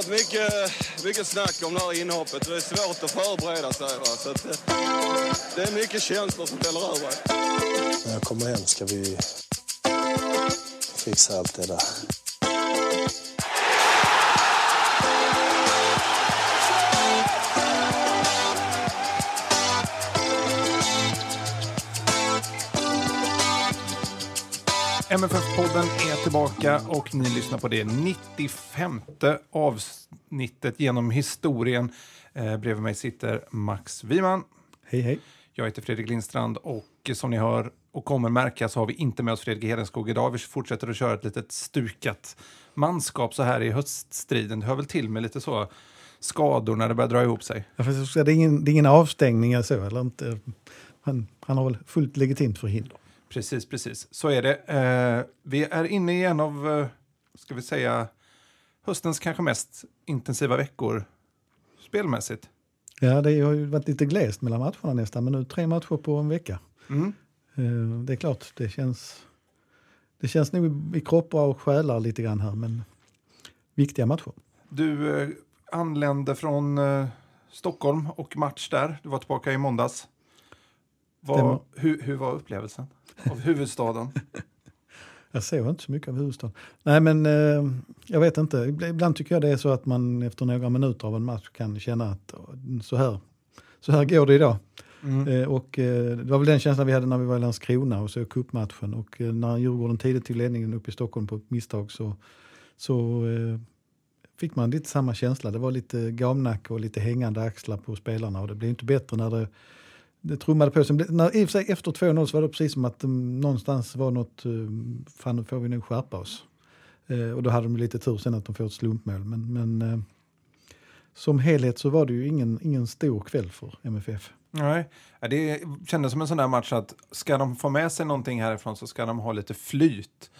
Varit mycket, mycket snack om det här inhoppet. Det är svårt att förbereda sig. Va? Så att, eh, det är mycket känslor som spelar över. När jag kommer hem ska vi fixa allt det där. MFF-podden är tillbaka och ni lyssnar på det 95 avsnittet genom historien. Eh, bredvid mig sitter Max Wiman. Hej, hej. Jag heter Fredrik Lindstrand och som ni hör och kommer märka så har vi inte med oss Fredrik Hedenskog idag. Vi fortsätter att köra ett litet stukat manskap så här i höststriden. Det hör väl till med lite så skador när det börjar dra ihop sig. Säga, det, är ingen, det är ingen avstängning eller så. Eller inte. Han, han har väl fullt legitimt förhinder. Precis, precis. Så är det. Eh, vi är inne i en av, eh, ska vi säga, höstens kanske mest intensiva veckor spelmässigt. Ja, det har ju varit lite glest mellan matcherna nästan, men nu tre matcher på en vecka. Mm. Eh, det är klart, det känns, det känns nog i kroppar och själar lite grann här, men viktiga matcher. Du eh, anlände från eh, Stockholm och match där. Du var tillbaka i måndags. Var, hur, hur var upplevelsen av huvudstaden? Jag såg inte så mycket av huvudstaden. Nej, men eh, jag vet inte. Ibland tycker jag det är så att man efter några minuter av en match kan känna att "Åh, så här, så här går det idag. Mm. Eh, och eh, det var väl den känslan vi hade när vi var i Landskrona och såg cupmatchen. Och eh, när Djurgården tidigt till ledningen uppe i Stockholm på misstag så, så eh, fick man lite samma känsla. Det var lite gamnacke och lite hängande axlar på spelarna och det blev inte bättre när det, det trummade på. Blev- när, I och för sig efter 2-0 så var det precis som att um, någonstans var något, um, fan nu får vi nog skärpa oss. Eh, och då hade de lite tur sen att de får ett slumpmål. Men, men eh, som helhet så var det ju ingen, ingen stor kväll för MFF. Nej, det kändes som en sån där match att ska de få med sig någonting härifrån så ska de ha lite flyt.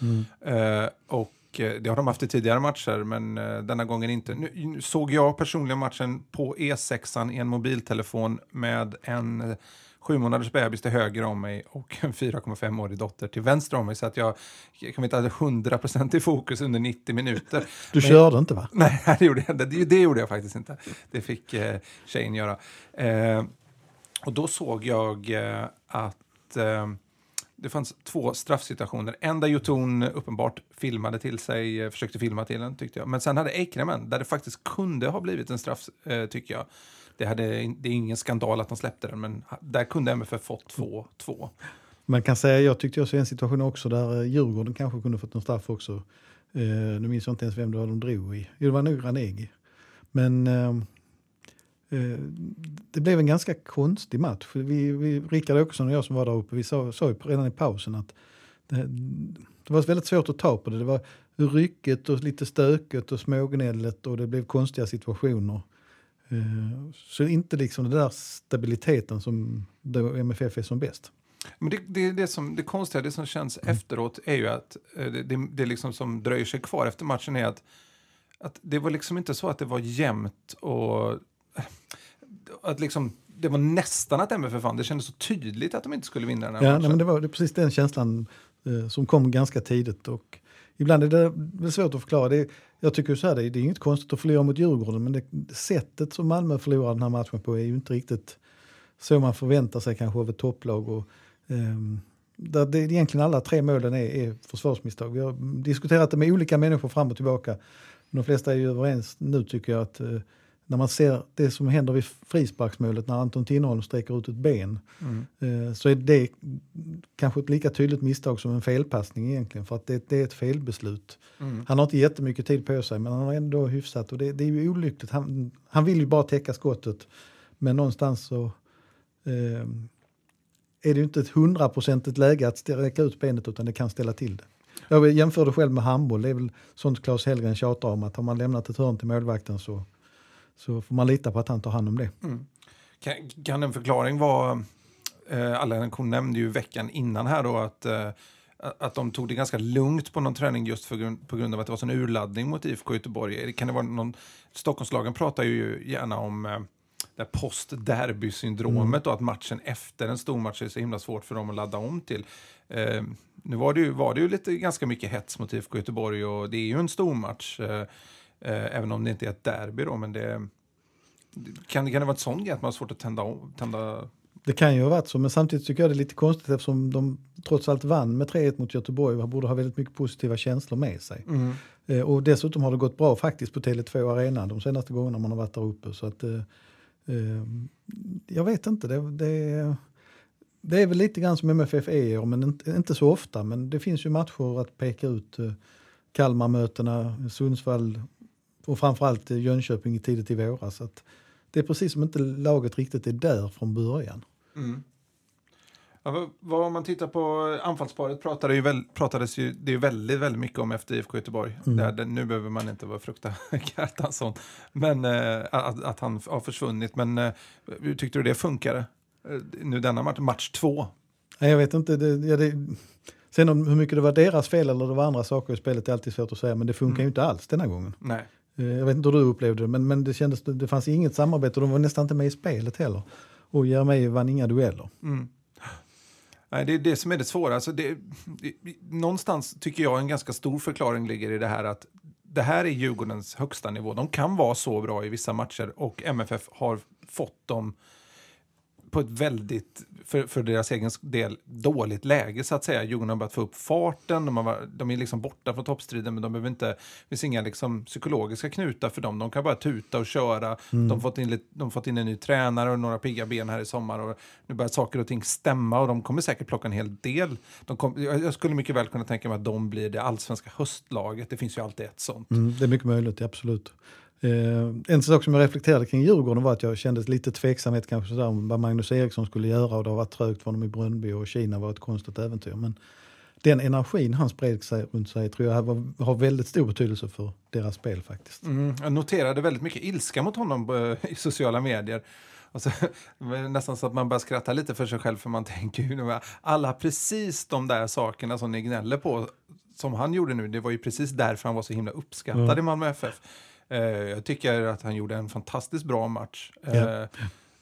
Eh, och eh, det har de haft i tidigare matcher, men eh, denna gången inte. Nu, såg jag personligen matchen på E6 i en mobiltelefon med en eh, sju månaders bebis till höger om mig och en 4,5-årig dotter till vänster om mig. Så att jag, jag kan inte hade 100% i fokus under 90 minuter. Du Men- körde inte va? Nej, det gjorde jag, det, det gjorde jag faktiskt inte. Det fick eh, tjejen göra. Eh, och då såg jag eh, att eh, det fanns två straffsituationer. En där Jotun uppenbart filmade till sig, eh, försökte filma till den tyckte jag. Men sen hade Eikremen, där det faktiskt kunde ha blivit en straff, eh, tycker jag. Det, hade, det är ingen skandal att de släppte den, men där kunde MFF fått 2-2. Man kan säga, jag tyckte jag såg en situation också där eh, Djurgården kanske kunde fått en straff också. Eh, nu minns jag inte ens vem det var de drog i. Jo, det var nog Ranegi. Men eh, det blev en ganska konstig match. Vi, vi, Rickard Åkesson och jag som var där uppe, vi sa, sa redan i pausen att det, det var väldigt svårt att ta på det. Det var rycket och lite stökigt och smågnället och det blev konstiga situationer. Eh, Så inte liksom den där stabiliteten som MFF är som bäst. Men det, det, det, som, det konstiga, det som känns efteråt är ju att eh, det, det, det liksom som dröjer sig kvar efter matchen är att, att det var liksom inte så att det var jämnt och eh, att liksom, det var nästan att MFF vann. Det kändes så tydligt att de inte skulle vinna den här Ja, matchen. nej, men det var det precis den känslan eh, som kom ganska tidigt. Och ibland är det väl svårt att förklara. Det, jag tycker så här, det, är- det är inget konstigt att förlora mot Djurgården, men det, sättet som Malmö förlorar den här matchen på är ju inte riktigt så man förväntar sig kanske av ett topplag. Och, ehm, där det, egentligen alla tre målen är, är försvarsmisstag. Vi har diskuterat det med olika människor fram och tillbaka. De flesta är ju överens nu tycker jag att eh, när man ser det som händer vid frisparksmålet när Anton Tinnerholm sträcker ut ett ben eh, så är det kanske ett lika tydligt misstag som en felpassning egentligen för att det, det är ett felbeslut. Han har inte jättemycket tid på sig men han har ändå hyfsat och det, det är ju olyckligt. Han, han vill ju bara täcka skottet men någonstans så eh, är det ju inte ett hundraprocentigt läge att sträcka ut benet utan det kan ställa till det. Jag jämförde själv med handboll, det är väl sånt Claes Hellgren tjatar om att har man lämnat ett hörn till målvakten så, så får man lita på att han tar hand om det. Kan, kan en förklaring vara Eh, Allan Korn nämnde ju veckan innan här då att, eh, att de tog det ganska lugnt på någon träning just för grund, på grund av att det var sån urladdning mot IFK Göteborg. Kan det vara någon, Stockholmslagen pratar ju gärna om eh, det post-derby-syndromet mm. och att matchen efter en stor match är så himla svårt för dem att ladda om till. Eh, nu var det, ju, var det ju lite ganska mycket hets mot IFK Göteborg och det är ju en stor match. Eh, eh, även om det inte är ett derby då, men det... Kan, kan det vara ett sånt grej att man har svårt att tända, tända det kan ju ha varit så, men samtidigt tycker jag det är lite konstigt eftersom de trots allt vann med 3-1 mot Göteborg och borde ha väldigt mycket positiva känslor med sig. Mm. Eh, och dessutom har det gått bra faktiskt på Tele2 Arena de senaste gångerna man har varit där uppe. Så att, eh, eh, jag vet inte, det, det, det, är väl lite grann som MFF är men inte, inte så ofta. Men det finns ju matcher att peka ut. Eh, Kalmarmötena, Sundsvall och framförallt Jönköping tidigt i våras. Att det är precis som inte laget riktigt är där från början. Mm. Ja, vad, om man tittar på anfallsparet pratade ju väl, pratades ju, det är väldigt, väldigt mycket om efter IFK Göteborg. Mm. Där, där, nu behöver man inte vara frukta Kjartansson, men eh, att, att, han har försvunnit. Men eh, hur tyckte du det funkade? Eh, nu denna match, match två. Jag vet inte. Det, ja, det, sen om hur mycket det var deras fel eller det var andra saker i spelet är alltid svårt att säga. Men det funkar mm. ju inte alls denna gången. Nej. Eh, jag vet inte hur du upplevde det, men, men det, kändes, det fanns inget samarbete och de var nästan inte med i spelet heller. Och Jeremejeff vann inga dueller. Mm. Nej, det är det som är det svåra. Alltså det, det, någonstans tycker jag en ganska stor förklaring ligger i det här att det här är Djurgårdens högsta nivå. De kan vara så bra i vissa matcher och MFF har fått dem på ett väldigt, för, för deras egen del, dåligt läge så att säga. Djurgården har börjat få upp farten, de, har, de är liksom borta från toppstriden men de behöver inte, det finns inga liksom psykologiska knutar för dem. De kan bara tuta och köra. Mm. De, har fått in, de fått in en ny tränare och några pigga ben här i sommar och nu börjar saker och ting stämma och de kommer säkert plocka en hel del. De kom, jag skulle mycket väl kunna tänka mig att de blir det allsvenska höstlaget. Det finns ju alltid ett sånt. Mm, det är mycket möjligt, absolut. Eh, en sak som jag reflekterade kring Djurgården var att jag kände lite tveksamhet kanske sådär om vad Magnus Eriksson skulle göra och det har varit trögt för honom i Brönnby och Kina var ett konstigt äventyr. Men den energin han spred sig runt sig tror jag har, har väldigt stor betydelse för deras spel faktiskt. Mm, jag noterade väldigt mycket ilska mot honom eh, i sociala medier. Alltså, nästan så att man börjar skratta lite för sig själv för man tänker ju alla precis de där sakerna som ni gnäller på som han gjorde nu, det var ju precis därför han var så himla uppskattad mm. i Malmö FF. Eh, jag tycker att han gjorde en fantastiskt bra match.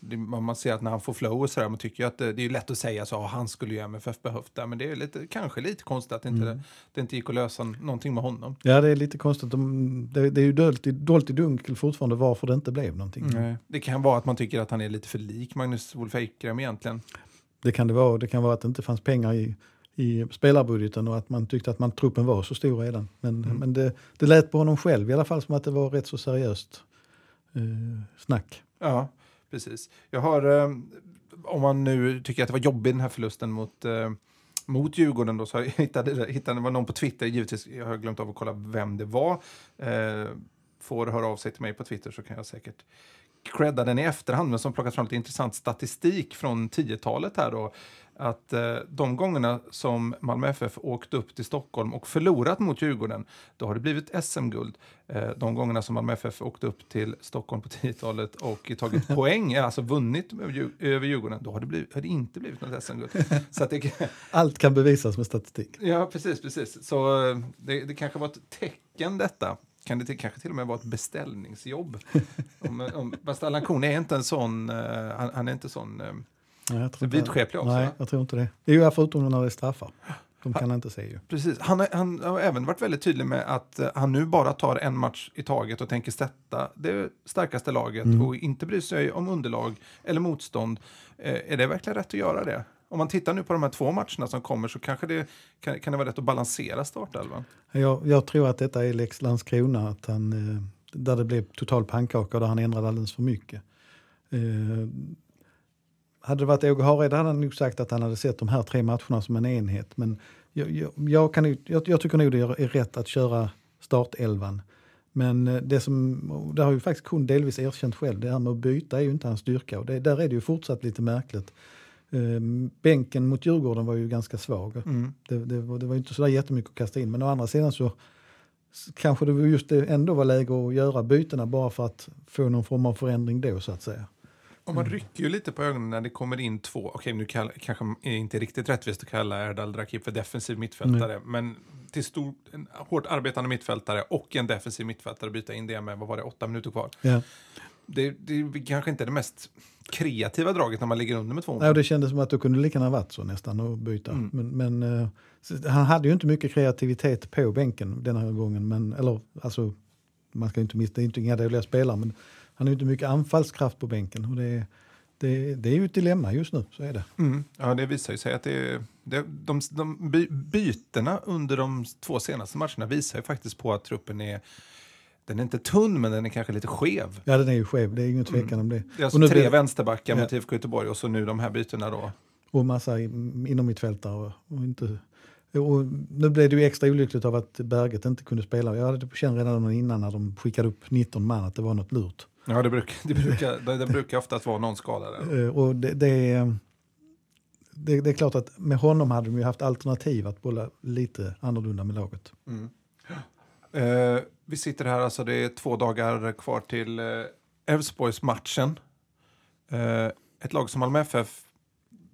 Det, man ser att när han får flow och sådär, man tycker att det, det är lätt att säga så, han skulle ju MFF behövt det, men det är lite, kanske lite konstigt att inte, mm. det inte gick att lösa någonting med honom. Ja, det är lite konstigt. det, det är ju dolt i, dolt i dunkel fortfarande varför det inte blev någonting. Nej. Det kan vara att man tycker att han är lite för lik Magnus Wolf Eikrem egentligen. Det kan det vara, det kan vara att det inte fanns pengar i i spelarbudgeten och att man tyckte att man, truppen var så stor redan. Men, mm. men det, det lät på honom själv i alla fall som att det var rätt så seriöst eh, snack. Ja, precis. Jag har, eh, om man nu tycker att det var jobbigt den här förlusten mot eh, mot Djurgården då, så hittade, hittade var någon på Twitter, givetvis, jag har glömt av att kolla vem det var. Eh, får höra av sig till mig på Twitter så kan jag säkert credda den i efterhand, men som plockat fram lite intressant statistik från 10-talet här då att eh, de gångerna som Malmö FF åkt upp till Stockholm och förlorat mot Djurgården, då har det blivit SM-guld. Eh, de gångerna som Malmö FF åkt upp till Stockholm på 10-talet och tagit poäng, alltså vunnit över Djurgården, då har det, blivit, har det inte blivit något SM-guld. Allt kan bevisas med statistik. Ja, precis. precis. Så eh, det, det kanske var ett tecken detta kan det kanske till och med vara ett beställningsjobb. om, om, fast Allan Korn är inte en sån, uh, han, han, är inte sån uh, Nej, Vidskeplig också? Nej, jag tror inte det. Det är ju förutom när det straffar. De kan han, inte se ju. Precis. Han, han, har även varit väldigt tydlig med att uh, han nu bara tar en match i taget och tänker sätta det starkaste laget mm. och inte bry sig om underlag eller motstånd. Uh, är det verkligen rätt att göra det? Om man tittar nu på de här två matcherna som kommer så kanske det kan, kan det vara rätt att balansera startelvan? Jag, jag tror att detta är Lex Landskrona, att han, eh, där det blev total pannkaka och där han ändrade alldeles för mycket. Eh, hade det varit Åge Hareide hade han nog sagt att han hade sett de här tre matcherna som en enhet. Men jag, jag, jag kan, jag, jag tycker nog det är rätt att köra startelvan. Men eh, det som, det har ju faktiskt Kuhn delvis erkänt själv, det här med att byta är ju inte hans styrka och det, där är det ju fortsatt lite märkligt. Um, bänken mot Djurgården var ju ganska svag. Mm. Det, det, var, det var inte så där jättemycket att kasta in men å andra sidan så kanske det just det ändå var läge att göra bytena bara för att få någon form av förändring då så att säga. Och man rycker ju lite på ögonen när det kommer in två, okej nu kall, kanske är inte riktigt rättvist att kalla Erdal Rakip för defensiv mittfältare, men till stor, en hårt arbetande mittfältare och en defensiv mittfältare byta in det med, vad var det, åtta minuter kvar. Ja. Det, det är kanske inte det mest kreativa draget när man ligger under med två mål. Nej, och det kändes som att det kunde lika gärna varit så nästan att byta. Mm. Men, men eh, han hade ju inte mycket kreativitet på bänken den här gången. Men, eller, alltså, man ska inte miss, det är inte inga dåliga spelare, men han har ju inte mycket anfallskraft på bänken. Och det, det, det är ju ett dilemma just nu, så är det. Mm. Ja, det visar ju sig att det, är- det, de, de by, bytena under de två senaste matcherna visar ju faktiskt på att truppen är den är inte tunn, men den är kanske lite skev. Ja, den är ju skev, det är ingen tvekan om det. Det är alltså och nu tre blir- vänsterbackar Ja. mot IFK Göteborg och så nu de här bytena då. och massa inom. Och, och inte, och nu blev det ju extra olyckligt av att Berget inte kunde spela. Jag hade känt redan innan när de skickade upp 19 man att det var något lurt. Ja, det brukar, det brukar, det, det brukar oftast vara någon skadad. Eh, Och det, det, det, är klart att med honom hade de ju haft alternativ att bolla lite annorlunda med laget. Eh, vi sitter här, alltså det är två dagar kvar till eh, Elfsborgs-matchen. Eh, ett lag som Malmö FF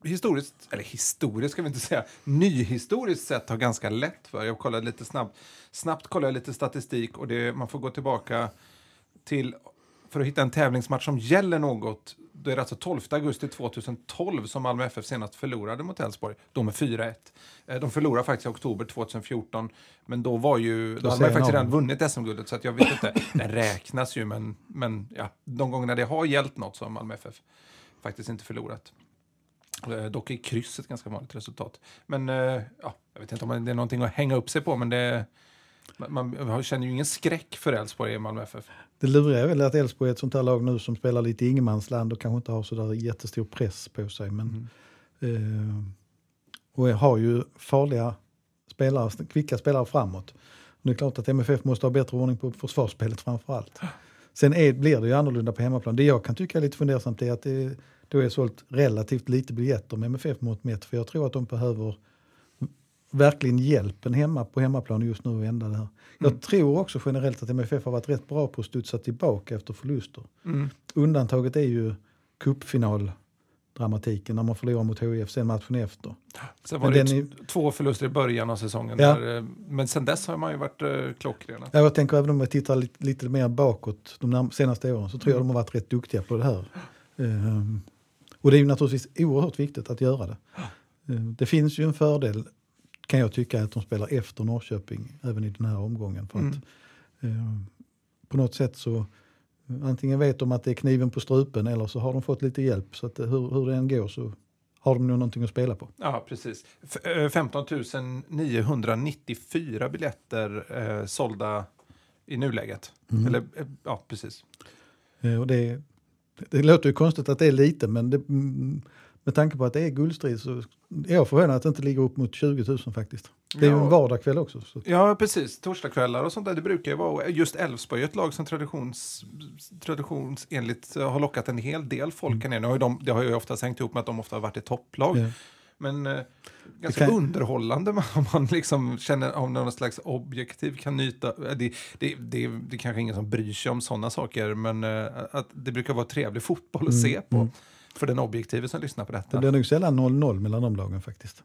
historiskt, eller historiskt ska vi inte säga, nyhistoriskt sett har ganska lätt för. Jag kollade lite snabbt, snabbt kollade jag lite statistik och det, man får gå tillbaka till, för att hitta en tävlingsmatch som gäller något, då är det alltså 12 augusti 2012 som Malmö FF senast förlorade mot Elfsborg, då med 4-1. Eh, De förlorade faktiskt i oktober 2014, men då var ju, då, hade man faktiskt redan vunnit SM-guldet, så jag vet inte, det räknas ju, men, men ja, de gångerna det har gällt något så har Malmö FF faktiskt inte förlorat. Eh, Dock är kryss ett ganska vanligt resultat. Men eh, ja, jag vet inte om det är någonting att hänga upp sig på, men det, man, man känner ju ingen skräck för Elfsborg i Malmö FF. Det luriga är väl att Elfsborg är ett sånt här lag nu som spelar lite ingenmansland och kanske inte har så där jättestor press på sig. Men, eh, och har ju farliga spelare, kvicka spelare framåt. Och det är klart att MFF måste ha bättre ordning på försvarsspelet framför allt. Sen är, blir det ju annorlunda på hemmaplan. Det jag kan tycka är lite fundersamt är att det då är sålt relativt lite biljetter med MFF mot mätt. För jag tror att de behöver verkligen hjälpen hemma på hemmaplan just nu att vända det här. Jag tror också generellt att MFF har varit rätt bra på att studsa tillbaka efter förluster. Undantaget är ju cupfinaldramatiken när man förlorar mot HIF sen matchen efter. Sen var Men det t- två förluster i början av säsongen. Ja. Där, eh, men sen dess har man ju varit eh, klockrena. Ja, Jag tänker även om jag tittar lite, lite mer bakåt de senaste åren så tror jag de har varit rätt duktiga på det här. Ehm, och det är ju naturligtvis oerhört viktigt att göra det. Ehm, det finns ju en fördel kan jag tycka att de spelar efter Norrköping även i den här omgången. För att, ehm, på något sätt så eh, antingen vet de att det är kniven på strupen eller så har de fått lite hjälp. Så att eh, hur, hur det än går så har de nog någonting att spela på. Ja, precis. F- eh, 15 994 biljetter eh, sålda i nuläget. Eller, eh, ja, precis. Eh, Och det, det låter ju konstigt att det är lite, men det, mm, med tanke på att det är guldstrid så är jag förvånad att det inte ligger upp mot 20 000 faktiskt. Det är ju Ja. en vardagskväll också. Så. Ja, precis. Torsdagskvällar och sånt där, det brukar ju vara. Just Elfsborg är ett lag som traditions, traditionsenligt har lockat en hel del folk här nere. Nu har ju de, det har ju oftast hängt ihop med att de ofta har varit ett topplag. Ja. Men eh, ganska kan- underhållande om man liksom känner om någon slags objektiv kan nyta. eh, Det, det, det, det är kanske ingen som bryr sig om sådana saker, men eh, att det brukar vara trevlig fotboll att se på. För den objektive som lyssnar på Det detta. blir nog sällan 0-0 mellan de lagen faktiskt.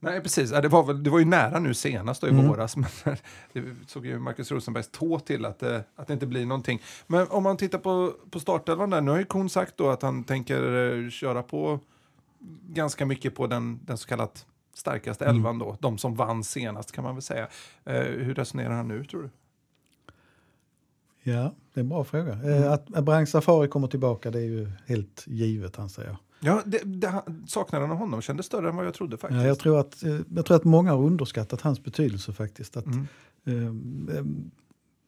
Nej, precis. Det var, väl, det var ju nära nu senast då i Mm. våras, men det såg ju Marcus Rosenbergs tå till att, det- att det inte blir någonting. Men om man tittar på, på startelvan där, nu har ju Kuhn sagt då att han tänker eh, köra på ganska mycket på den, den så kallat starkaste Mm. elvan då, de som vann senast kan man väl säga. Eh, hur resonerar han nu tror du? Ja, det är en bra fråga. Mm. Eh, Att Abraham Safari kommer tillbaka det är ju helt givet anser jag. Ja, det, det, saknaden av honom kändes större än vad jag trodde faktiskt. Ja, jag, tror att, eh, jag tror att många har underskattat hans betydelse faktiskt. Att, Mm. eh, eh,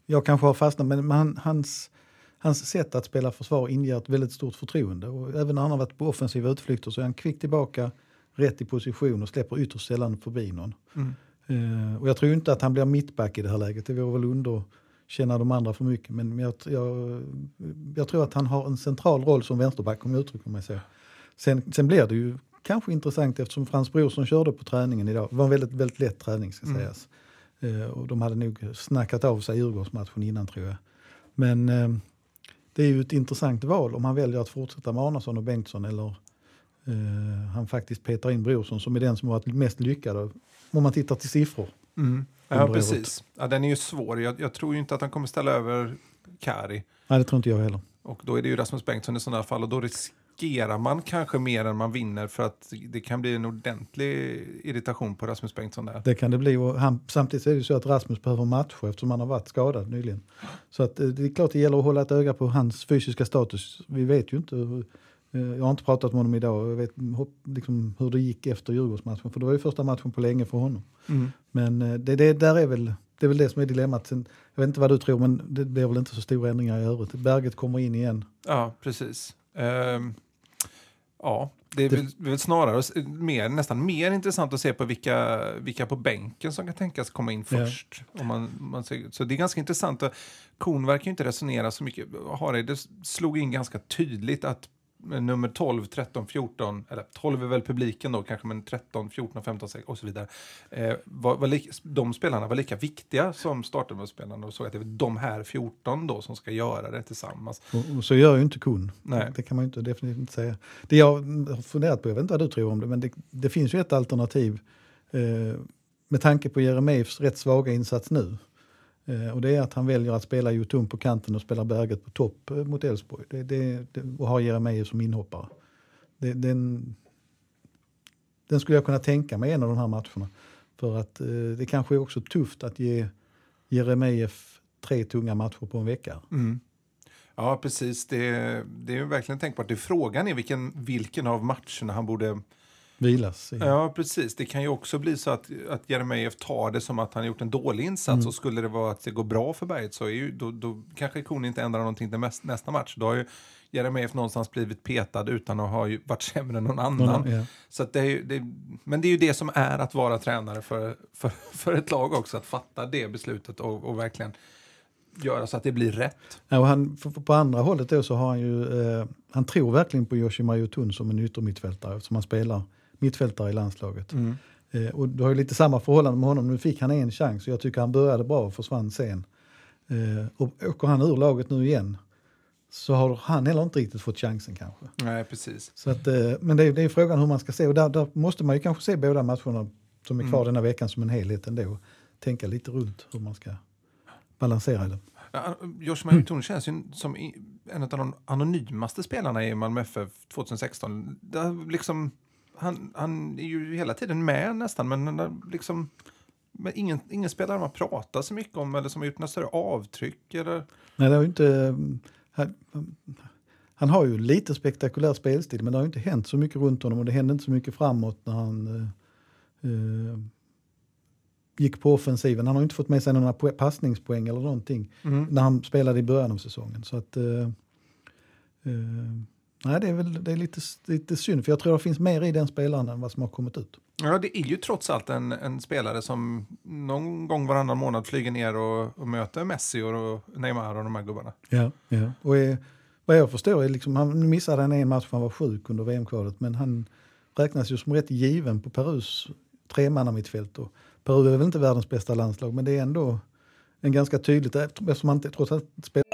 jag kanske har fastnat, men han, hans, hans sätt att spela försvar inger ett väldigt stort förtroende. Och även när han har varit på offensiva utflykter så är han kvick tillbaka, rätt i position och släpper ytterst sällan förbi någon. Mm. Eh, och jag tror inte att han blir mittback i det här läget. Det vore väl underkänna de andra för mycket. Men jag, jag, jag tror att han har en central roll som vänsterback om jag uttrycker mig så. Sen, sen blir det ju kanske intressant eftersom Frans Brorsson körde på träningen idag. Det var en väldigt, väldigt lätt träning ska Mm. sägas. Eh, och de hade nog snackat av sig Djurgårdsmatchen innan tror jag. Men eh, det är ju ett intressant val om han väljer att fortsätta med Arnason och Bengtsson eller eh, han faktiskt petar in Brorsson som är den som varit mest lyckad om man tittar till siffror. Mm. Ja, precis. Ja, den är ju svår. Jag, jag tror ju inte att han kommer ställa över Kari. Nej, det tror inte jag heller. Och då är det ju Rasmus Bengtsson i sådana fall och då riskerar man kanske mer än man vinner för att det kan bli en ordentlig irritation på Rasmus Bengtsson där. Det kan det bli. Och han, samtidigt är det ju så att Rasmus behöver matcha eftersom han har varit skadad nyligen. Så att, eh, det är klart det gäller att hålla ett öga på hans fysiska status. Vi vet ju inte. hur- Jag har inte pratat med honom idag. Jag vet liksom, hur det gick efter Djurgårdsmatchen. För det var ju första matchen på länge för honom. Mm. Men eh, det, det, där är väl, det är väl det som är dilemmat. Sen, jag vet inte vad du tror, men det blir väl inte så stora ändringar i övrigt. Berget kommer in igen. Ja, precis. Ehm, ja, det är väl, väl snarare mer, nästan mer intressant att se på vilka, vilka på bänken som kan tänkas komma in Ja. först. Om man, man ser, så det är ganska intressant. Kon verkar ju inte resonera så mycket. Hareide slog in ganska tydligt att eh, nummer 12, 13, 14, eller 12 är väl publiken då kanske, men 13, 14, 15 16 och så vidare. Eh, var, var de spelarna var lika viktiga som startelvaspelarna och såg att det är de här 14 då som ska göra det tillsammans. Och, och så gör ju inte Kuhn. Nej. Det kan man ju inte definitivt inte säga. Det jag har funderat på, jag vet inte vad du tror om det, men det, det finns ju ett alternativ eh, med tanke på Jeremejeffs rätt svaga insats nu. Eh, och det är att han väljer att spela Jotun på kanten och spelar Berget på topp eh, mot Elfsborg. Det, det, det, och har Jeremejeff som inhoppare. Det, den, den skulle jag kunna tänka mig en av de här matcherna. För att eh, det kanske är också tufft att ge Jeremejeff tre tunga matcher på en vecka. Mm. Ja, precis. Det, det är verkligen tänkbart. Det frågan är vilken, vilken av matcherna han borde... Vilas. I. Ja, precis. Det kan ju också bli så att, att Jeremejeff tar det som att han har gjort en dålig insats och skulle det vara att det går bra för Berget så är ju, då, då kanske Kon inte ändrar någonting till näst, nästa match. Då har ju Jeremejeff någonstans blivit petad utan att ha varit sämre än någon annan. Någon- ja. Så det är, det, men det är ju det som är att vara tränare för, för, för ett lag också, att fatta det beslutet och, och verkligen göra så att det blir rätt. Ja, och han, på andra hållet då så har han ju, eh, han tror verkligen på Yoshima Yotun som en yttermittfältare eftersom han spelar mittfältare i landslaget. Eh, och du har ju lite samma förhållande med honom. Nu fick han en chans och jag tycker han började bra och försvann sen. Eh, och åker han ur laget nu igen så har han heller inte riktigt fått chansen kanske. Nej, precis. Så att, eh, men det är, det är frågan hur man ska se och där, där måste man ju kanske se båda matcherna som är kvar denna veckan som en helhet ändå. Tänka lite runt hur man ska balansera det. Josh Maritone känns ju som en av de anonymaste spelarna i Malmö FF 2016. Det liksom, han, han är ju hela tiden med nästan, men liksom, men ingen, ingen spelare man pratar så mycket om eller som har gjort några större avtryck. Eller, Nej, det har ju inte... Han, han har ju lite spektakulär spelstil men det har ju inte hänt så mycket runt honom och det hände inte så mycket framåt när han eh, eh, gick på offensiven. Han har inte fått med sig några po- passningspoäng eller någonting när han spelade i början av säsongen. Så att... Eh, eh, nej, det är väl det är lite, lite synd för jag tror det finns mer i den spelaren än vad som har kommit ut. ja, det är ju trots allt en, en spelare som någon gång varannan månad flyger ner och, och möter Messi och, och Neymar och de här gubbarna. Ja, ja. Och är, vad jag förstår är liksom, han missade han en match för han var sjuk under VM-kvalet men han räknas ju som rätt given på Perus tremannamittfält. Peru är väl inte världens bästa landslag men det är ändå en ganska tydligt eftersom han inte trots allt spelar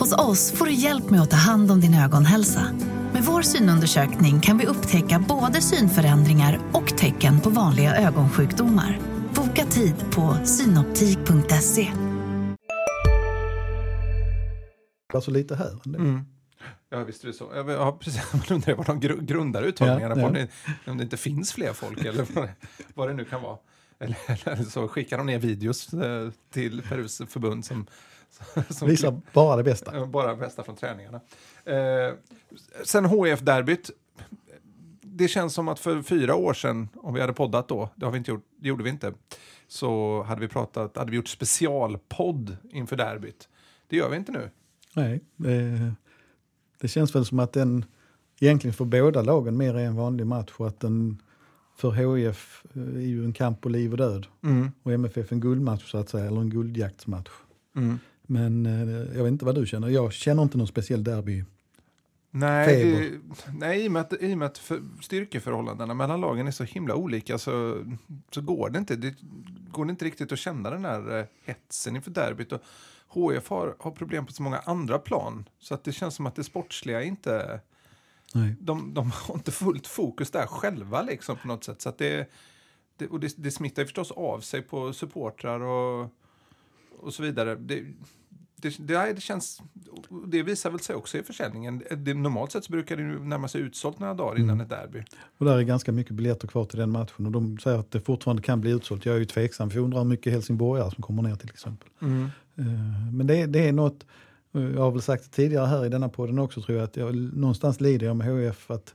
Hos oss får du hjälp med att ta hand om din ögonhälsa. Med vår synundersökning kan vi upptäcka både synförändringar och tecken på vanliga ögonsjukdomar. Boka tid på synoptik.se. så lite här. ändå. Ja, visst är det så. Ja, precis. Man undrar vad de gru- grundar uttagningarna Ja, på. ja. Om det, inte finns fler folk eller vad det, vad det nu kan vara. Eller, eller så skickar de ner videos eh, till Perus förbund som, som Visar bara det bästa. Bara bästa från träningarna. Eh, sen HF-derbyt. Det känns som att för fyra år sedan, om vi hade poddat då, det, har vi inte gjort, det gjorde vi inte, så hade vi pratat, hade vi gjort specialpodd inför derbyt. Det gör vi inte nu. Nej, det, det känns väl som att den egentligen för båda lagen mer är en vanlig match och att den för HIF eh, är ju en kamp på liv och död. Mm. Och MFF en guldmatch så att säga, eller en guldjaktsmatch. Mm. Men eh, jag vet inte vad du känner. Jag känner inte någon speciell derby. Nej, det, nej i, och med att, i och med att för, styrkeförhållandena mellan lagen är så himla olika så, så går det inte. Det går det inte riktigt att känna den här eh, hetsen inför derbyt. Och HF har, har problem på så många andra plan så att det känns som att det sportsliga inte... Nej. De, de har inte fullt fokus där själva liksom på något sätt. Så att det, det, och det, det smittar ju förstås av sig på supportrar och, och så vidare. Det, det, det, det, känns, det visar väl sig också i försäljningen. Det, normalt sett så brukar det närma sig utsålt några dagar innan Mm. ett derby. Och där är ganska mycket biljetter kvar till den matchen. Och de säger att det fortfarande kan bli utsålt. Jag är ju tveksam för jag undrar hur mycket helsingborgare som kommer ner till exempel. Eh, Men det, det är något, eh, jag har väl sagt det tidigare här i denna podden också tror jag, att jag någonstans lider jag med HF att,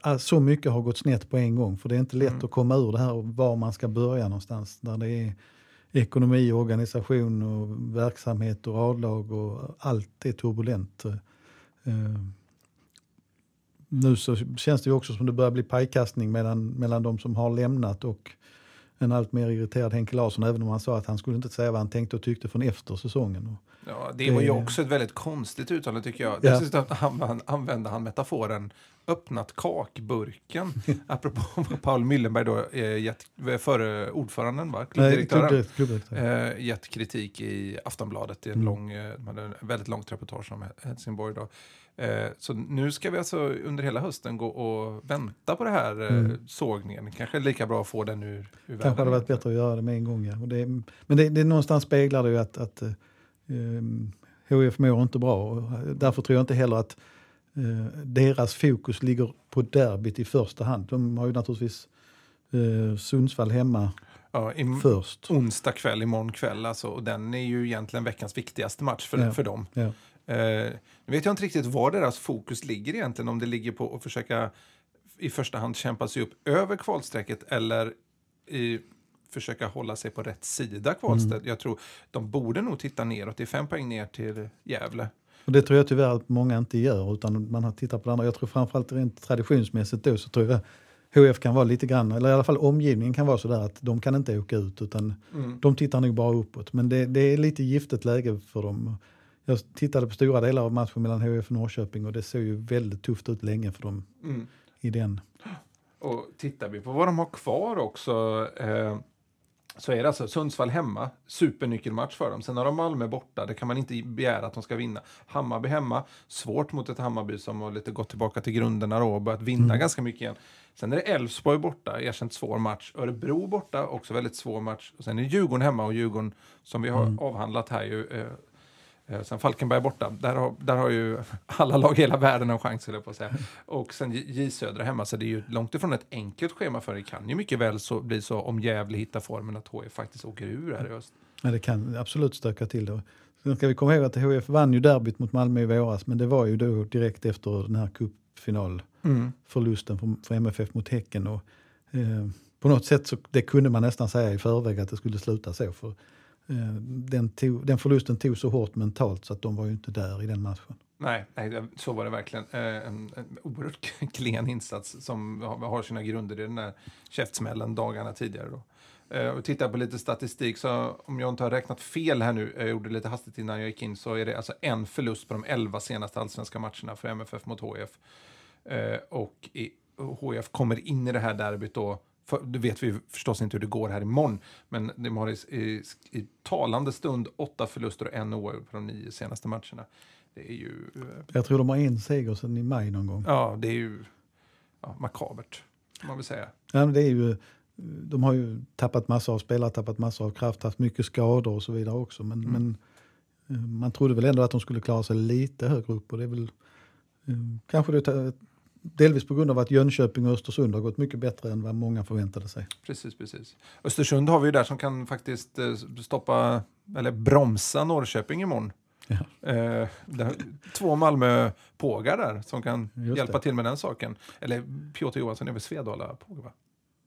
att så mycket har gått snett på en gång. För det är inte lätt Mm. att komma ur det här och var man ska börja någonstans. Där det är ekonomi, organisation och verksamhet och radlag och allt är turbulent. Eh, Nu så känns det ju också som det börjar bli pajkastning mellan, mellan de som har lämnat och en allt mer irriterad Henke Larsson, även om han sa att han skulle inte säga vad han tänkte och tyckte från efter säsongen. Och Ja, det Det- var ju också ett väldigt konstigt uttalande tycker jag. Ja. Dessutom använde, använde han metaforen öppnat kakburken. apropå vad Paul Müllenberg då, eh, gett, före ordföranden, va? klubbdirektören, klubbdirekt- klubbdirektör. eh, gett kritik i Aftonbladet i en Mm. lång, eh, hade en väldigt långt reportage om Helsingborg. Då. Eh, så nu ska vi alltså under hela hösten gå och vänta på det här eh, Mm. sågningen. Kanske lika bra att få den ur, ur Kanske hade världen. varit bättre att göra det med en gång. Ja. Det, men det, det någonstans speglar det ju att, att eh, HF mår inte bra. Och därför tror jag inte heller att eh, deras fokus ligger på derbyt i första hand. De har ju naturligtvis eh, Sundsvall hemma Ja, först. onsdag kväll, imorgon kväll. Alltså, och den är ju egentligen veckans viktigaste match för, Ja. för dem. Ja. Eh, nu vet jag inte riktigt var deras fokus ligger egentligen. Om det ligger på att försöka i första hand kämpa sig upp över kvalstrecket eller i, försöka hålla sig på rätt sida kvalstreck. Jag tror de borde nog titta neråt. Det är fem poäng ner till Gävle. Och det tror jag tyvärr att många inte gör utan man har tittat på det andra. Jag tror framförallt rent traditionsmässigt då så tror jag HF kan vara lite grann, eller i alla fall omgivningen kan vara sådär att de kan inte åka ut utan de tittar nog bara uppåt. Men det, det är lite giftigt läge för dem. Jag tittade på stora delar av matchen mellan HF och Norrköping och det såg ju väldigt tufft ut länge för dem i den. Och tittar vi på vad de har kvar också eh, så är det alltså Sundsvall hemma, supernyckelmatch för dem. Sen har de Malmö borta, det kan man inte begära att de ska vinna. Hammarby hemma, svårt mot ett Hammarby som har lite gått tillbaka till grunderna då och börjat vinna ganska mycket igen. Sen är det Elfsborg borta, erkänt svår match. Örebro borta, också väldigt svår match. Och sen är det Djurgården hemma och Djurgården som vi har avhandlat här ju. Eh, Sen Falkenberg borta, där har, där har ju alla lag i hela världen en chans, på att säga. Och sen J Södra hemma, så det är ju långt ifrån ett enkelt schema för det kan ju mycket väl så, bli så om Gävle hittar formen att HF faktiskt åker ur här i höst. Ja, det kan absolut stöka till det. Sen ska vi komma ihåg att HF vann ju derbyt mot Malmö i våras men det var ju då direkt efter den här cupfinalförlusten för, för MFF mot Häcken. Och, eh, på något sätt så det kunde man nästan säga i förväg att det skulle sluta så. För, Eh, den, tog, den förlusten tog så hårt mentalt så att de var ju inte där i den matchen. Nej, nej, så var det verkligen. Eh, en, en oerhört klen insats som har, sina grunder i den där käftsmällen dagarna tidigare. Då. Eh, och tittar på lite statistik, så om jag inte har räknat fel här nu, jag gjorde lite hastigt innan jag gick in, så är det alltså en förlust på de elva senaste allsvenska matcherna för MFF mot HF. Och HF kommer in i det här derbyt då, för, det vet vi förstås inte hur det går här imorgon, men de har i, i, i talande stund åtta förluster och en oavgjord på de nio senaste matcherna. Det är ju... eh, Jag tror de har en seger sedan i maj någon gång. Ja, det är ju ja, makabert, man väl säga. Ja, det är ju, de har ju tappat massor av spelare, tappat massor av kraft, haft mycket skador och så vidare också. Men, men eh, man trodde väl ändå att de skulle klara sig lite högre upp. Och det är väl eh, kanske det, delvis på grund av att Jönköping och Östersund har gått mycket bättre än vad många förväntade sig. Precis, precis. Östersund har vi ju där som kan faktiskt eh, stoppa, eller bromsa Norrköping imorgon. Ja. Eh, där, två Malmö-pågar där som kan Just hjälpa det. till med den saken. Eller Piotr Johansson är väl Svedala-påg, va?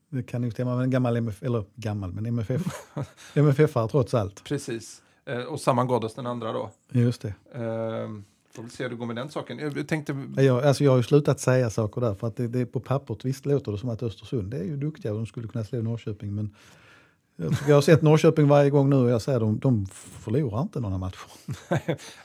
Det kan ju stämma med en gammal MFF, eller gammal, men MFF, MFF-are trots allt. Precis. Eh, och samma Ghoddos den andra då. Just det. Eh, Får vi se hur det går med den saken. Jag tänkte... Jag, alltså jag har ju slutat säga saker där för att det, det på pappret visst låter det som att Östersund det är ju duktiga och de skulle kunna slå Norrköping men jag, jag har sett Norrköping varje gång nu och jag säger de, de förlorar inte några matcher.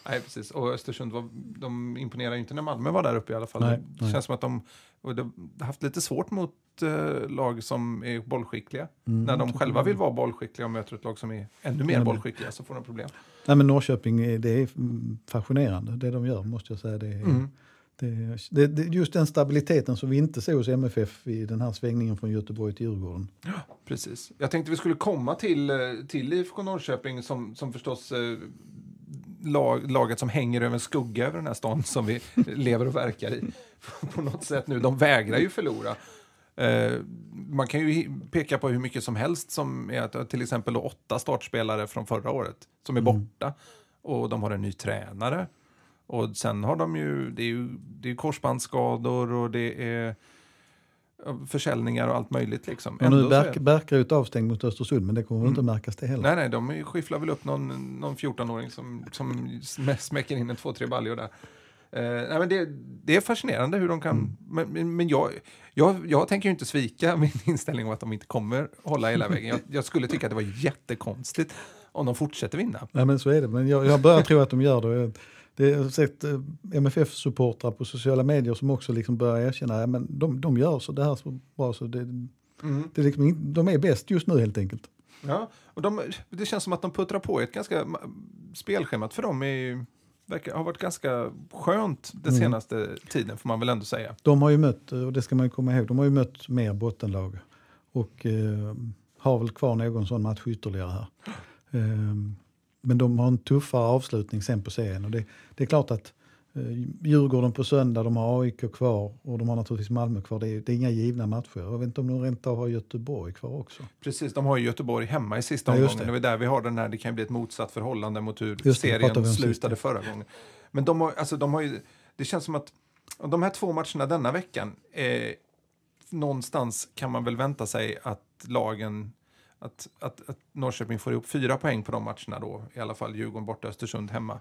nej, precis. Och Östersund var, de imponerar ju inte när Malmö var där uppe i alla fall. Nej, det nej. känns som att de har haft lite svårt mot eh, lag som är bollskickliga. när de själva vill vara bollskickliga och möter ett lag som är ännu mer men- bollskickliga så får de problem. Nej men Norrköping är- det är mm, fascinerande det de gör måste jag säga. Det är, Mm. Det, är- det, det, just den stabiliteten som vi inte såg hos MFF i den här svängningen från Göteborg till Djurgården. Precis. Jag tänkte vi skulle komma till, eh, till IFK Norrköping som, som förstås eh, lag, laget som hänger över en skugga över den här stan som vi lever och verkar i. På något sätt nu. De vägrar ju förlora. Eh, man kan ju peka på hur mycket som helst som är till exempel åtta startspelare från förra året som är borta. Och de har en ny tränare. Och sen har de ju, det är ju, det är korsbandsskador och det är försäljningar och allt möjligt liksom. Och nu är- Berk, Berkerud avstängd mot Östersund men det kommer väl inte märkas det heller. Nej, nej, de skyfflar väl upp någon, någon 14-åring som, som smä- smäcker in en två, tre baljor där. Eh, nej, men det, det är fascinerande hur de kan... Men, men- men jag, jag, jag tänker ju inte svika min inställning om att de inte kommer hålla hela vägen. Jag, jag skulle tycka att det var jättekonstigt om de fortsätter vinna. Nej men så är det, men jag, jag börjar tro att de gör det. Det jag har sett eh, MFF-supportrar på sociala medier som också liksom börjar erkänna att men de, de gör så det här så bra så det, det är liksom, de är bäst just nu helt enkelt. Ja, och de, det känns som att de puttrar på ett ganska... Spelschemat för dem är, ju- verkar, har varit ganska skönt den senaste tiden, får man väl ändå säga. De har ju mött, och det ska man komma ihåg, de har ju mött mer bottenlag och eh, har väl kvar någon sån match ytterligare här. Eh, men de har en tuffare avslutning sen på serien och det, det är klart att eh, Djurgården på söndag, de har AIK kvar och de har naturligtvis Malmö kvar. Det är, det är inga givna matcher. Jag vet inte om de rent av har Göteborg kvar också. Precis, de har ju Göteborg hemma i sista Ja, omgången. det. Det är där vi har den här, det kan bli ett motsatt förhållande mot hur det, serien slutade förra gången. Men de har, alltså, de har ju, det känns som att de här två matcherna denna veckan, eh, någonstans kan man väl vänta sig att lagen, att, att, att Norrköping får ihop fyra poäng på de matcherna då, i alla fall Djurgården borta, Östersund hemma.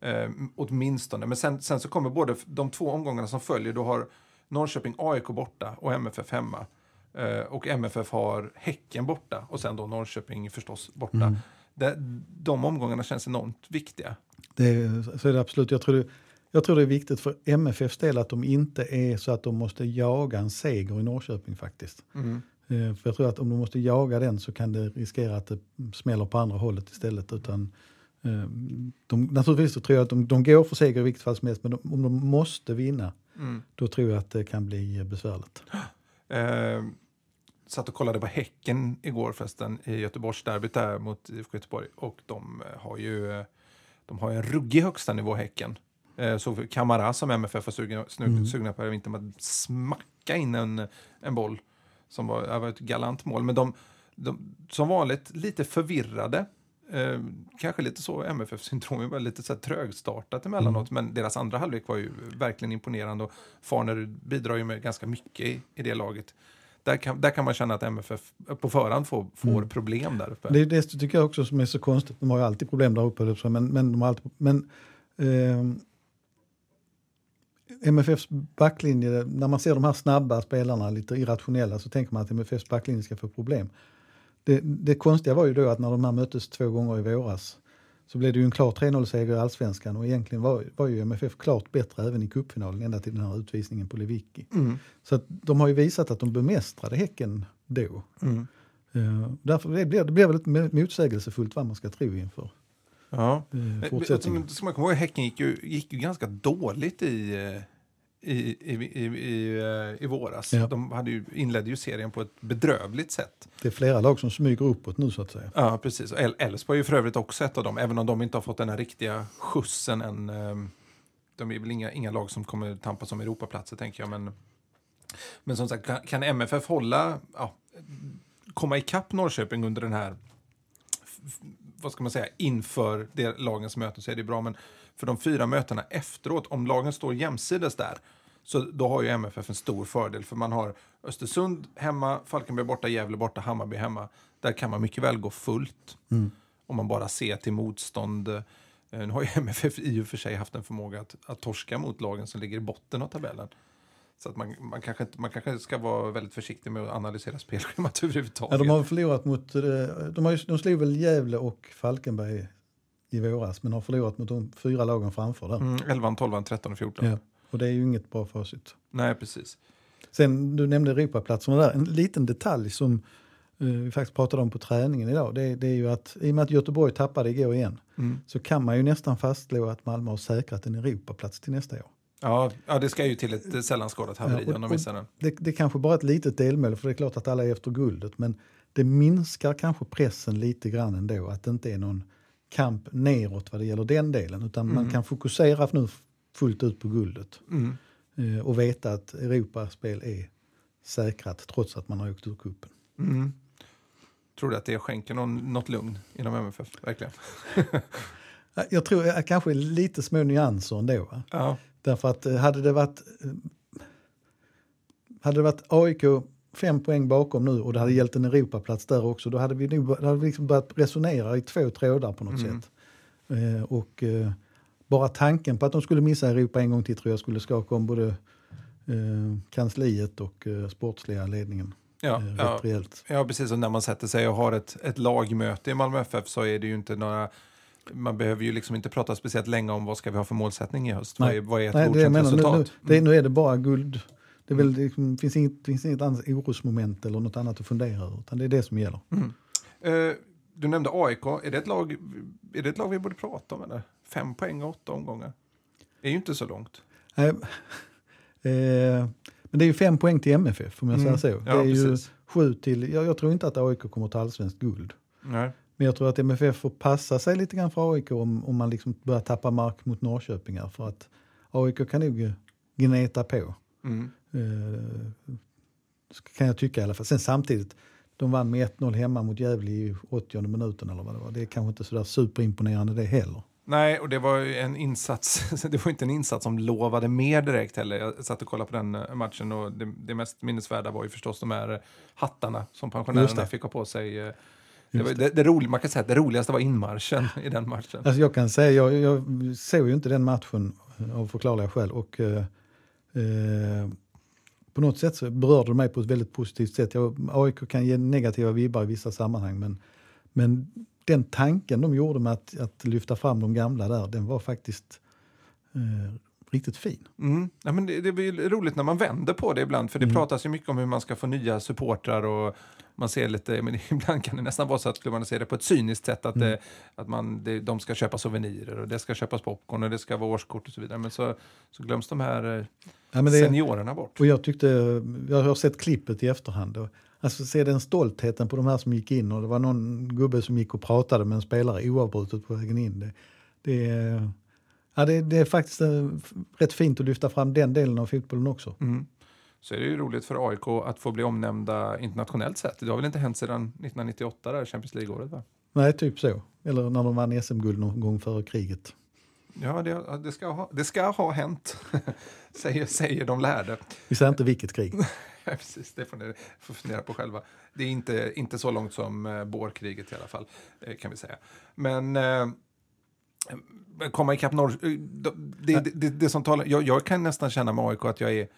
Eh, åtminstone. Men sen, sen så kommer både de två omgångarna som följer, då har Norrköping AIK borta och MFF hemma. Eh, och MFF har Häcken borta och sen då Norrköping förstås borta. Det, de omgångarna känns enormt viktiga. Det är, så är det absolut. Jag tror det, jag tror det är viktigt för MFFs del att de inte är så att de måste jaga en seger i Norrköping faktiskt. Eh, För jag tror att om de måste jaga den så kan det riskera att det smäller på andra hållet istället. Utan, eh, de, naturligtvis så tror jag att de, de går för seger i vilket fall som helst men de, om de måste vinna då tror jag att det kan bli eh, besvärligt. Eh, satt och kollade på Häcken igår förresten i Göteborgsderbyt där mot IFK Göteborg och de eh, har ju eh, de har en ruggig högsta nivå Häcken. Eh, så Kamara som MFF var sugna, snu, sugna på i vinter med att smacka in en, en boll som var, var ett galant mål. Men de, de som vanligt lite förvirrade. Eh, kanske lite så MFF-syndrom, var lite så här trögstartat emellanåt. Men deras andra halvlek var ju verkligen imponerande och Farner bidrar ju med ganska mycket i, i det laget. Där kan, där kan man känna att MFF på förhand får, får problem där uppe. Det är det tycker jag också som är så konstigt. De har ju alltid problem där uppe, säga, men, men, de har alltid, men ehm, MFFs backlinje, när man ser de här snabba spelarna, lite irrationella, så tänker man att MFFs backlinje ska få problem. Det, det konstiga var ju då att när de här möttes två gånger i våras så blev det ju en klar 3-0-seger i allsvenskan och egentligen var, var ju MFF klart bättre även i cupfinalen ända till den här utvisningen på Lewicki. Så att de har ju visat att de bemästrade Häcken då. Eh, därför det blir det blir väl lite motsägelsefullt vad man ska tro inför Ja. fortsättningen. Ska man komma ihåg, Häcken gick ju, gick ju ganska dåligt i, eh, i, i, i, i, eh, i våras. Ja. De hade ju, inledde ju serien på ett bedrövligt sätt. Det är flera lag som smyger uppåt nu så att säga. Ja, precis. Elfsborg är ju för övrigt också ett av dem, även om de inte har fått den här riktiga skjutsen än. ehm, De är väl inga, inga lag som kommer tampas om Europaplatser, tänker jag. Men, men som sagt, kan, kan MFF hålla, ja, komma ikapp Norrköping under den här vad ska man säga, inför det lagens möten så är det bra. Men för de fyra mötena efteråt, om lagen står jämsides där, så då har ju MFF en stor fördel. För man har Östersund hemma, Falkenberg borta, Gävle borta, Hammarby hemma. Där kan man mycket väl gå fullt. Om man bara ser till motstånd. Eh, Nu har ju MFF i och för sig haft en förmåga att, att torska mot lagen som ligger i botten av tabellen. Så att man, man, kanske, inte- man kanske ska vara väldigt försiktig med att analysera spelschemat överhuvudtaget. Ja, de har förlorat mot, eh, de, har ju, de slog väl Gävle och Falkenberg i våras men har förlorat mot de fyra lagen framför där. mm, 11, 12, 13 och 14. Ja. Och det är ju inget bra facit. Nej, precis. Sen, du nämnde Europaplatserna där. En liten detalj som eh, vi faktiskt pratade om på träningen idag. Det, det är ju att i och med att Göteborg tappade igår igen Mm. så kan man ju nästan fastslå att Malmö har säkrat en Europaplats till nästa år. Ja, ja, det ska ju till ett sällan skådat haveri Ja, och- om de missar den. Det, det är kanske bara ett litet delmål för det är klart att alla är efter guldet men det minskar kanske pressen lite grann ändå att det inte är någon kamp neråt vad det gäller den delen utan man kan fokusera nu fullt ut på guldet Mm. eh, och veta att Europaspel är säkrat trots att man har åkt ur cupen. Mm. Tror du att det skänker någon, något lugn inom MFF? Verkligen. Jag tror att kanske lite små nyanser ändå. Ja. Därför att eh, hade det varit eh, hade det varit AIK fem poäng bakom nu och det hade gällt en Europaplats där också då hade vi, då hade vi liksom börjat resonera i två trådar på något Mm. sätt. Eh, och eh, bara tanken på att de skulle missa Europa en gång till tror jag skulle skaka om både eh, kansliet och eh, sportsliga ledningen Ja, eh, ja. ja, precis. Och när man sätter sig och har ett, ett lagmöte i Malmö FF så är det ju inte några... Man behöver ju liksom inte prata speciellt länge om vad ska vi ha för målsättning i höst. Vad Nej. är, vad är ett Nej, det godkänt menar, nu, resultat? nu, det, nu är det bara guld. Det väl, det liksom, finns, inget, finns inget annat orosmoment eller något annat att fundera över. Utan det är det som gäller. Eh, du nämnde AIK. Är det, ett lag, är det ett lag vi borde prata om? Eller? Fem poäng och åtta omgångar. Det är ju inte så långt. Nej, eh, men det är ju fem poäng till MFF om jag Mm. säger så. Ja, det är ju sju till, jag, jag tror inte att AIK kommer ta allsvenskt guld. Nej. Men jag tror att MFF får passa sig lite grann för AIK om, om man liksom börjar tappa mark mot Norrköping här. För att AIK kan nog gneta på. Mm. Eh, kan jag tycka i alla fall. Sen samtidigt, de vann med 1-0 hemma mot Gävle i 80 minuten eller vad det var. Det är kanske inte sådär superimponerande det heller. Nej, och det var ju en insats. Det var inte en insats som lovade mer direkt heller. Jag satt och kollade på den eh, matchen och det, det mest minnesvärda var ju förstås de här eh, hattarna som pensionärerna fick ha på sig. Det, var, det, det, roliga, man kan säga att det roligaste var inmarschen i den matchen. Alltså jag kan säga, jag, jag såg ju inte den matchen av förklarliga skäl. Och, eh, eh, på något sätt så berörde det mig på ett väldigt positivt sätt. Jag, AIK kan ge negativa vibbar i vissa sammanhang men, men den tanken de gjorde med att, att lyfta fram de gamla där, den var faktiskt eh, riktigt fin. Mm. Ja, men det, det blir roligt när man vänder på det ibland, Mm. för det pratas ju mycket om hur man ska få nya supportrar och man ser lite, men ibland kan det nästan vara så att man ser det på ett cyniskt sätt, att, Mm. det, att man, det, de ska köpa souvenirer och det ska köpas popcorn och det ska vara årskort och så vidare. Men så, så glöms de här eh, Ja, det, seniorerna bort. Och jag tyckte, jag har sett klippet i efterhand. Och, alltså se den stoltheten på de här som gick in och det var någon gubbe som gick och pratade med en spelare oavbrutet på vägen in. Det, det, ja, det, det är faktiskt eh, rätt fint att lyfta fram den delen av fotbollen också. Mm. Så är det ju roligt för AIK att få bli omnämnda internationellt sett. Det har väl inte hänt sedan 1998, där Champions League-året va? Nej, typ så. Eller när de vann SM-guld någon gång före kriget. Ja, det, det, ska, ha, det ska ha hänt, säger, säger de lärde. Vi säger inte vilket krig. Precis, det får ni får fundera på själva. Det är inte, inte så långt som eh, Bårkriget i alla fall, eh, kan vi säga. Men eh, komma ikapp Norr... eh, Det, det, det, det som talar, jag, jag kan nästan känna med AIK att jag är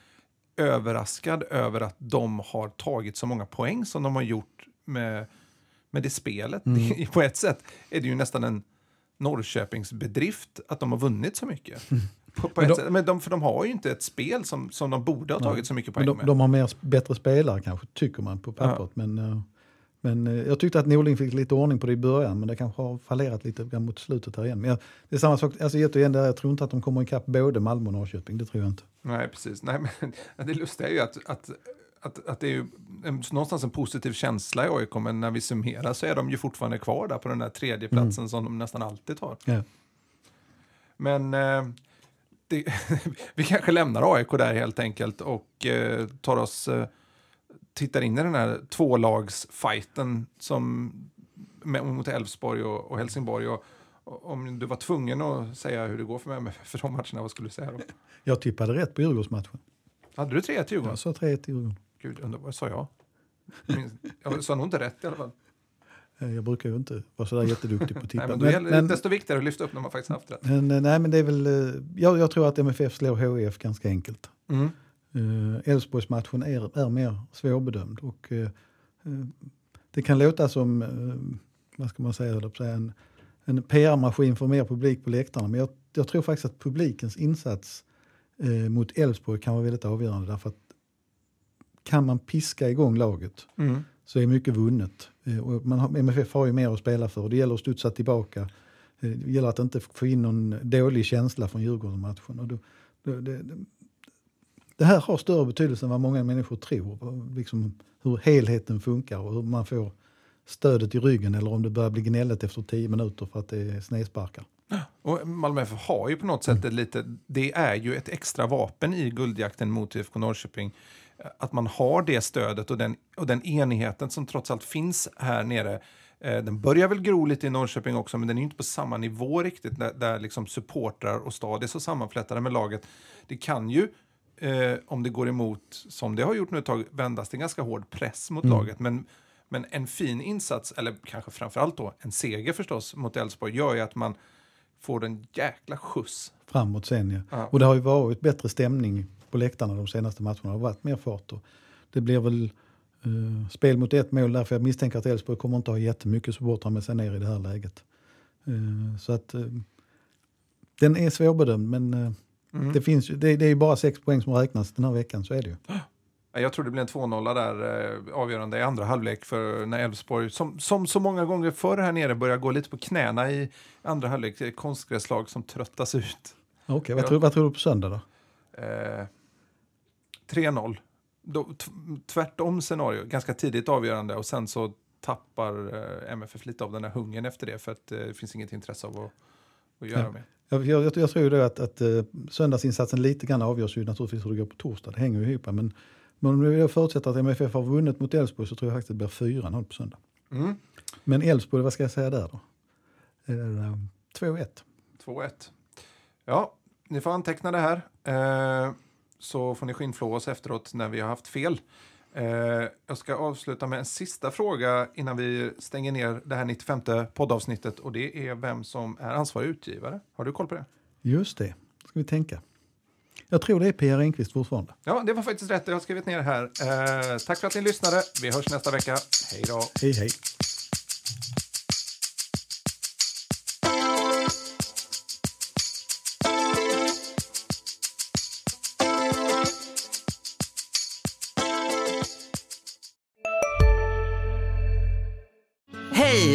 överraskad över att de har tagit så många poäng som de har gjort med, med det spelet. Det, på ett sätt är det ju nästan en Norrköpingsbedrift att de har vunnit så mycket. På, på Men ett de- sätt. Men de, för de har ju inte ett spel som, som de borde ha tagit så mycket poäng Men med. de, de har mer, bättre spelare kanske, tycker man på pappret. Men, eh, men eh, jag tyckte att Norling fick lite ordning på det i början, men det kanske har fallerat lite grann mot slutet här igen. Men jag, det är samma sak, alltså återigen, jag tror inte att de kommer ikapp både Malmö och Norrköping, det tror jag inte. Nej, precis. Nej, men det lustiga är ju att, att, att, att det är ju en, någonstans en positiv känsla i AIK, men när vi summerar så är de ju fortfarande kvar där på den där tredje platsen som de nästan alltid tar. Ja. Men eh, det, vi kanske lämnar AIK där helt enkelt och eh, tar oss, eh, tittar in i den här som med, mot Elfsborg och, och Helsingborg. Och, och om du var tvungen att säga hur det går för mig för de matcherna, vad skulle du säga då? Jag tippade rätt på Djurgårdsmatchen. Hade du 3-1 Djurgården? Jag sa 3-1 till Djurgården. Gud, undrar vad sa jag? Jag sa nog inte rätt i alla fall. Eh, Jag brukar ju inte vara sådär jätteduktig på att tippa. Nej, men då gäller det desto viktigare att lyfta upp när man faktiskt haft rätt. men, eh, nej, men det är väl, eh, jag, jag tror att MFF slår HIF ganska enkelt. Mm. Eh, Elfsborgsmatchen är, är mer svårbedömd. Och, eh, eh, det kan låta som eh, vad ska man säga, en, en PR-maskin för mer publik på läktarna. Men jag, jag tror faktiskt att publikens insats eh, mot Elfsborg kan vara väldigt avgörande. Därför att kan man piska igång laget Mm. så är mycket vunnet. Eh, och man har, MFF har ju mer att spela för och det gäller att studsa tillbaka. Eh, Det gäller att inte få in någon dålig känsla från Djurgården-matchen. Och då, då, det, det, här har större betydelse än vad många människor tror. Liksom hur helheten funkar och hur man får stödet i ryggen eller om det börjar bli gnälligt efter tio minuter för att det är snedsparkar. Och Malmö FF har ju på något sätt ett lite, det är ju ett extra vapen i guldjakten mot IFK Norrköping. Att man har det stödet och den, och den enigheten som trots allt finns här nere. Eh, den börjar väl gro lite i Norrköping också, men den är ju inte på samma nivå riktigt där, där liksom supportrar och stad är så sammanflätade med laget. Det kan ju, eh, om det går emot, som det har gjort nu ett tag, vändas till ganska hård press mot laget. Men, men en fin insats, eller kanske framförallt då en seger förstås mot Elfsborg, gör ju att man får en jäkla skjuts. framåt sen. Ja. Ja. Och det har ju varit bättre stämning på läktarna de senaste matcherna. Det har varit mer fart. Och det blir väl eh, spel mot ett mål därför jag misstänker att Elfsborg kommer inte ha jättemycket supportrar med sig ner i det här läget. Eh, så att eh, den är svårbedömd men Mm. det, finns det, det är ju bara sex poäng som räknas den här veckan, så är det ju. Jag tror det blir en 2-0 där eh, avgörande i andra halvlek för när Elfsborg, som, som så många gånger förr här nere, börjar gå lite på knäna i andra halvlek. Konstgräslag som tröttas ut. Okej, vad, Ja. tror, vad tror du på söndag då? Eh, 3-0. Då, t- tvärtom scenario, ganska tidigt avgörande och sen så tappar eh, MFF lite av den här hungern efter det för att eh, det finns inget intresse av att, att göra Ja. mer. Jag, jag, jag, tror ju att, att uh, söndagsinsatsen lite grann avgörs ju naturligtvis hur det går på torsdag. Det hänger ju ihop. Men, men om jag förutsätter att MFF har vunnit mot Elfsborg så tror jag faktiskt att det blir 4-0 på söndag. Mm. Men Elfsborg, vad ska jag säga där då? Eh, 2-1. 2-1. Ja, ni får anteckna det här. Eh, så får ni skinnflå oss efteråt när vi har haft fel. Eh, jag ska avsluta med en sista fråga innan vi stänger ner det här 95 poddavsnittet. Och det är vem som är ansvarig utgivare. Har du koll på det? Just det, ska vi tänka. Jag tror det är Pia Enquist fortfarande. Ja, det var faktiskt rätt. Jag har skrivit ner här. Eh, tack för att ni lyssnade. Vi hörs nästa vecka. Hej då! Hej hej.